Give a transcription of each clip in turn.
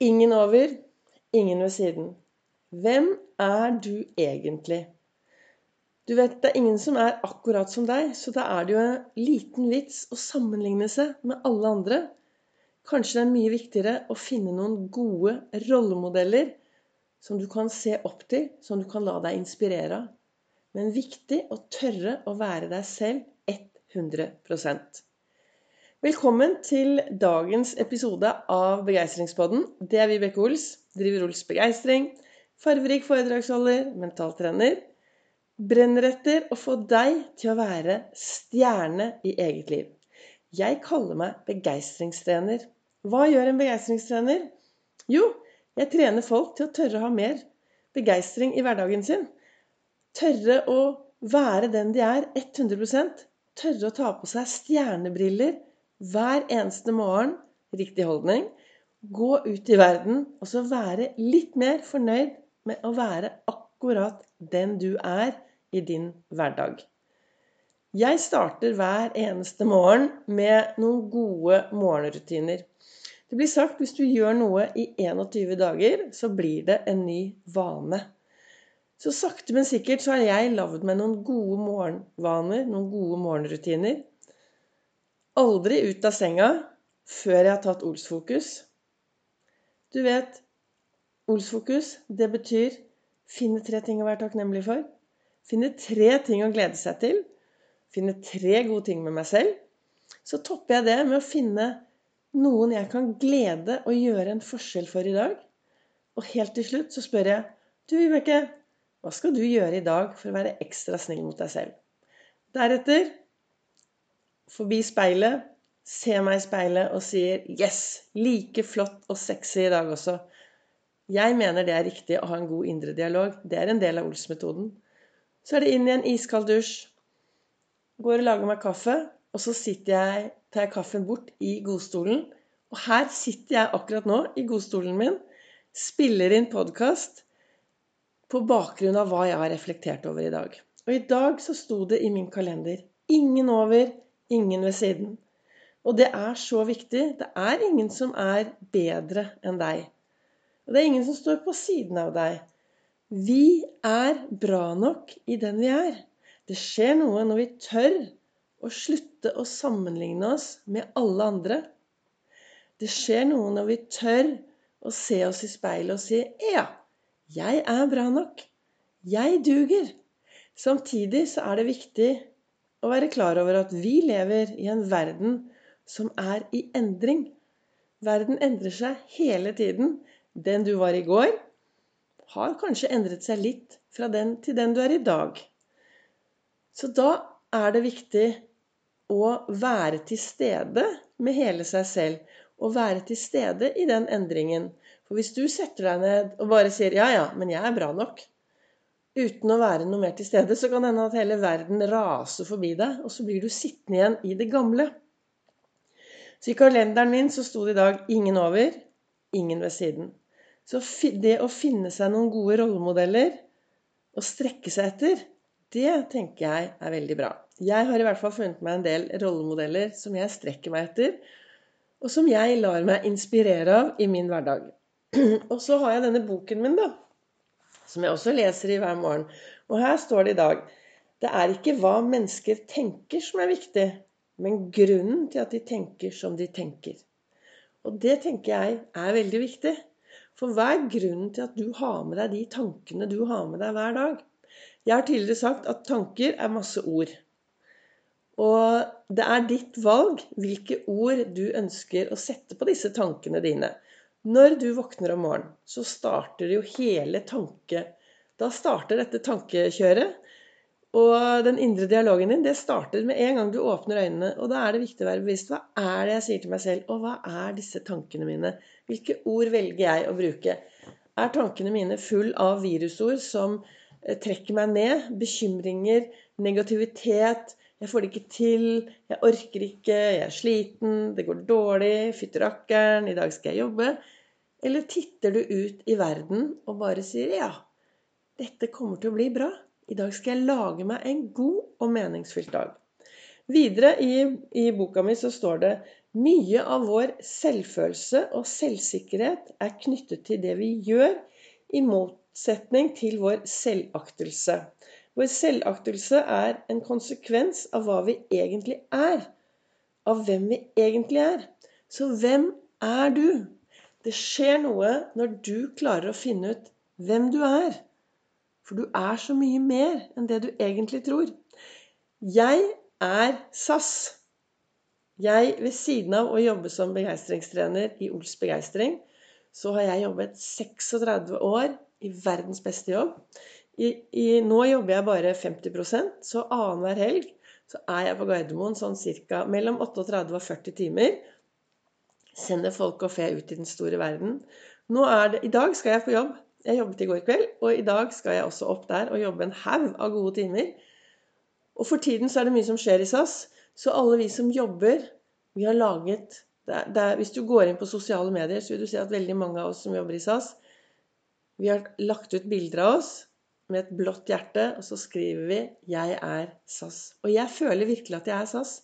Ingen over, ingen ved siden. Hvem er du egentlig? Du vet, Det er ingen som er akkurat som deg, så da er det jo en liten vits å sammenligne seg med alle andre. Kanskje det er mye viktigere å finne noen gode rollemodeller som du kan se opp til, som du kan la deg inspirere av. Men viktig å tørre å være deg selv 100 Velkommen til dagens episode av Begeistringspodden. Det er Vibeke Ols. Driver Ols Begeistring. Farverik foredragsholder, mentaltrener. Brenner etter å få deg til å være stjerne i eget liv. Jeg kaller meg begeistringstrener. Hva gjør en begeistringstrener? Jo, jeg trener folk til å tørre å ha mer begeistring i hverdagen sin. Tørre å være den de er 100% Tørre å ta på seg stjernebriller hver eneste morgen, riktig holdning, gå ut i verden og så være litt mer fornøyd med å være akkurat den du er i din hverdag. Jeg starter hver eneste morgen med noen gode morgenrutiner. Det blir sagt hvis du gjør noe i 21 dager, så blir det en ny vane. Så sakte, men sikkert så har jeg lagd meg noen gode morgenvaner, noen gode morgenrutiner. Aldri ut av senga før jeg har tatt Olsfokus. Du vet, Olsfokus, det betyr finne tre ting å være takknemlig for. Finne tre ting å glede seg til. Finne tre gode ting med meg selv. Så topper jeg det med å finne noen jeg kan glede og gjøre en forskjell for i dag. Og helt til slutt så spør jeg Du, Vibeke, hva skal du gjøre i dag for å være ekstra snill mot deg selv? Deretter forbi speilet, ser meg i speilet og sier 'Yes! Like flott og sexy i dag også'. Jeg mener det er riktig å ha en god indre dialog. Det er en del av Ols-metoden. Så er det inn i en iskald dusj. Går og lager meg kaffe. Og så jeg, tar jeg kaffen bort i godstolen. Og her sitter jeg akkurat nå i godstolen min. Spiller inn podkast på bakgrunn av hva jeg har reflektert over i dag. Og i dag så sto det i min kalender 'Ingen over, ingen ved siden. Og det er så viktig. Det er ingen som er bedre enn deg. Og det er ingen som står på siden av deg. Vi er bra nok i den vi er. Det skjer noe når vi tør å slutte å sammenligne oss med alle andre. Det skjer noe når vi tør å se oss i speilet og si ja, jeg er bra nok. Jeg duger. Samtidig så er det viktig å være klar over at vi lever i en verden som er i endring. Verden endrer seg hele tiden. Den du var i går, har kanskje endret seg litt fra den til den du er i dag. Så da er det viktig å være til stede med hele seg selv. Og være til stede i den endringen. For hvis du setter deg ned og bare sier 'ja, ja, men jeg er bra nok', uten å være noe mer til stede, så kan det hende at hele verden raser forbi deg, og så blir du sittende igjen i det gamle. Så i kalenderen min så sto det i dag 'ingen over, ingen ved siden'. Så det å finne seg noen gode rollemodeller og strekke seg etter, det tenker jeg er veldig bra. Jeg har i hvert fall funnet meg en del rollemodeller som jeg strekker meg etter, og som jeg lar meg inspirere av i min hverdag. Og så har jeg denne boken min, da som jeg også leser i hver morgen. Og her står det i dag det er ikke hva mennesker tenker som er viktig, men grunnen til at de tenker som de tenker. Og det tenker jeg er veldig viktig. For hva er grunnen til at du har med deg de tankene du har med deg hver dag? Jeg har tidligere sagt at tanker er masse ord. Og det er ditt valg hvilke ord du ønsker å sette på disse tankene dine. Når du våkner om morgenen, så starter jo hele tanke... Da starter dette tankekjøret. Og den indre dialogen din det starter med en gang du åpner øynene. Og da er det viktig å være bevisst. Hva er det jeg sier til meg selv? Og hva er disse tankene mine? Hvilke ord velger jeg å bruke? Er tankene mine full av virusord som eh, trekker meg ned? Bekymringer? Negativitet? Jeg får det ikke til. Jeg orker ikke. Jeg er sliten. Det går dårlig. Fytti rakkeren. I dag skal jeg jobbe. Eller titter du ut i verden og bare sier ja, dette kommer til å bli bra. I dag skal jeg lage meg en god og meningsfylt dag. Videre i, i boka mi så står det Mye av vår selvfølelse og selvsikkerhet er knyttet til det vi gjør, i motsetning til vår selvaktelse. Vår selvaktelse er en konsekvens av hva vi egentlig er. Av hvem vi egentlig er. Så hvem er du? Det skjer noe når du klarer å finne ut hvem du er. For du er så mye mer enn det du egentlig tror. Jeg er SAS. Jeg, ved siden av å jobbe som begeistringstrener i Ols Begeistring, så har jeg jobbet 36 år i verdens beste jobb. I, i, nå jobber jeg bare 50% så annenhver helg så er jeg på Gardermoen sånn ca. mellom 38 og 40 timer. Sender folk og fe ut i den store verden. Det, I dag skal jeg på jobb. Jeg jobbet i går kveld, og i dag skal jeg også opp der og jobbe en haug av gode timer. Og for tiden så er det mye som skjer i SAS. Så alle vi som jobber, vi har laget det er, det er, Hvis du går inn på sosiale medier, så vil du se at veldig mange av oss som jobber i SAS, vi har lagt ut bilder av oss med et blått hjerte, og så skriver vi 'Jeg er SAS'. Og jeg føler virkelig at jeg er SAS.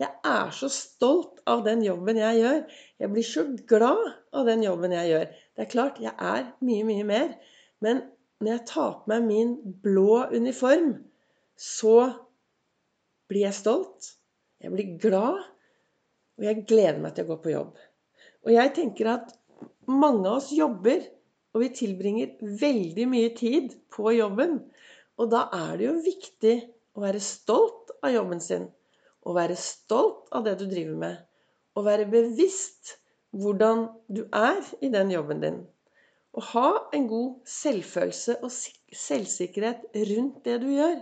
Jeg er så stolt av den jobben jeg gjør. Jeg blir så glad av den jobben jeg gjør. Det er klart, jeg er mye, mye mer. Men når jeg tar på meg min blå uniform, så blir jeg stolt, jeg blir glad, og jeg gleder meg til å gå på jobb. Og jeg tenker at mange av oss jobber, og vi tilbringer veldig mye tid på jobben. Og da er det jo viktig å være stolt av jobben sin. Å være stolt av det du driver med. Å være bevisst hvordan du er i den jobben din. Å ha en god selvfølelse og selvsikkerhet rundt det du gjør.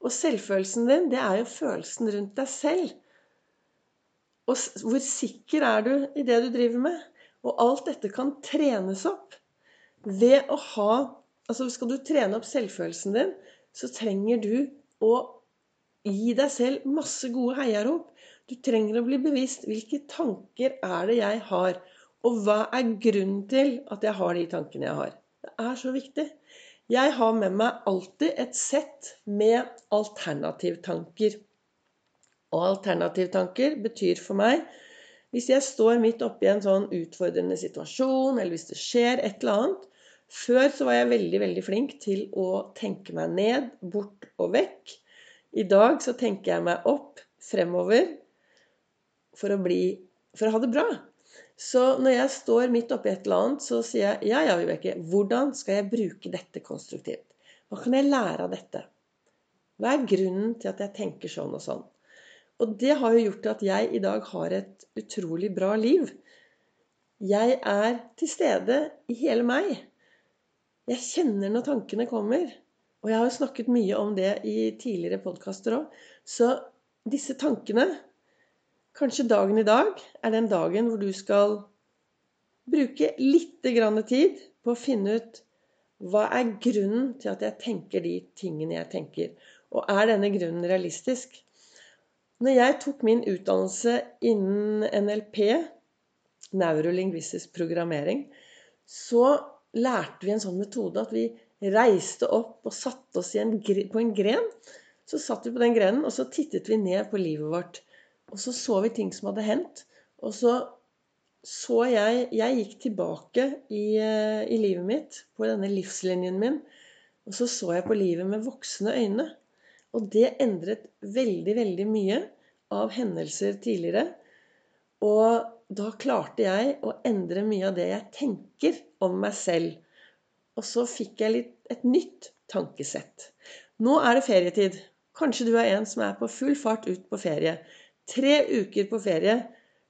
Og selvfølelsen din, det er jo følelsen rundt deg selv. Og hvor sikker er du i det du driver med? Og alt dette kan trenes opp ved å ha Altså skal du trene opp selvfølelsen din, så trenger du å gi deg selv masse gode heiarop. Du trenger å bli bevisst hvilke tanker er det jeg har, og hva er grunnen til at jeg har de tankene jeg har. Det er så viktig. Jeg har med meg alltid et sett med alternativtanker. Og alternativtanker betyr for meg hvis jeg står midt oppi en sånn utfordrende situasjon, eller hvis det skjer et eller annet Før så var jeg veldig, veldig flink til å tenke meg ned, bort og vekk. I dag så tenker jeg meg opp, fremover, for å, bli, for å ha det bra. Så når jeg står midt oppi et eller annet, så sier jeg ja, ja, Vibeke, hvordan skal jeg bruke dette konstruktivt? Hva kan jeg lære av dette? Hva er grunnen til at jeg tenker sånn og sånn? Og det har jo gjort at jeg i dag har et utrolig bra liv. Jeg er til stede i hele meg. Jeg kjenner når tankene kommer. Og jeg har jo snakket mye om det i tidligere podkaster òg. Så disse tankene Kanskje dagen i dag er den dagen hvor du skal bruke litt tid på å finne ut hva er grunnen til at jeg tenker de tingene jeg tenker. Og er denne grunnen realistisk? Når jeg tok min utdannelse innen NLP, neurolingvistisk programmering, så lærte vi en sånn metode at vi reiste opp og satte oss en, på en gren. Så satt vi på den grenen, og så tittet vi ned på livet vårt. Og så så vi ting som hadde hendt. Og så så jeg Jeg gikk tilbake i, eh, i, livet mitt, på denne livslinjen min, og så så jeg på livet med voksne øyne. Og det endret veldig, veldig mye av hendelser tidligere. Og da klarte jeg å endre mye av det jeg tenker om meg selv. Og så fikk jeg litt, et nytt tankesett. Nå er det ferietid. Kanskje du er en som er på full fart ut på ferie. Tre uker på ferie.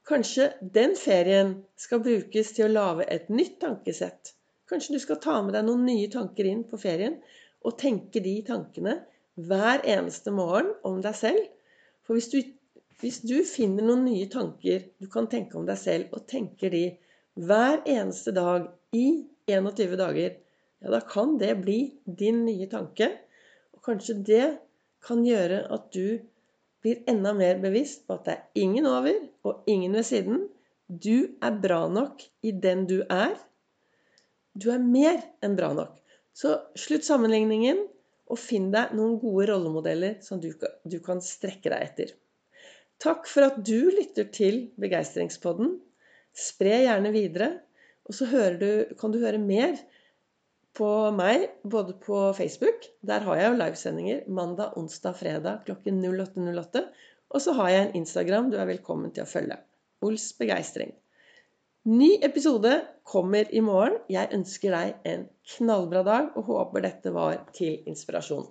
Kanskje den ferien skal brukes til å lage et nytt tankesett. Kanskje du skal ta med deg noen nye tanker inn på ferien og tenke de tankene hver eneste morgen om deg selv. For hvis du, hvis du finner noen nye tanker du kan tenke om deg selv, og tenker de hver eneste dag i 21 dager, ja, da kan det bli din nye tanke. Og kanskje det kan gjøre at du blir enda mer bevisst på at det er ingen over og ingen ved siden. Du er bra nok i den du er. Du er mer enn bra nok. Så slutt sammenligningen, og finn deg noen gode rollemodeller som du, du kan strekke deg etter. Takk for at du lytter til Begeistringspodden. Spre gjerne videre. Og så du, kan du høre mer på meg både på Facebook. Der har jeg jo livesendinger mandag, onsdag, fredag klokken 08.08. Og så har jeg en Instagram du er velkommen til å følge. Ols begeistring. Ny episode kommer i morgen. Jeg ønsker deg en knallbra dag og håper dette var til inspirasjon.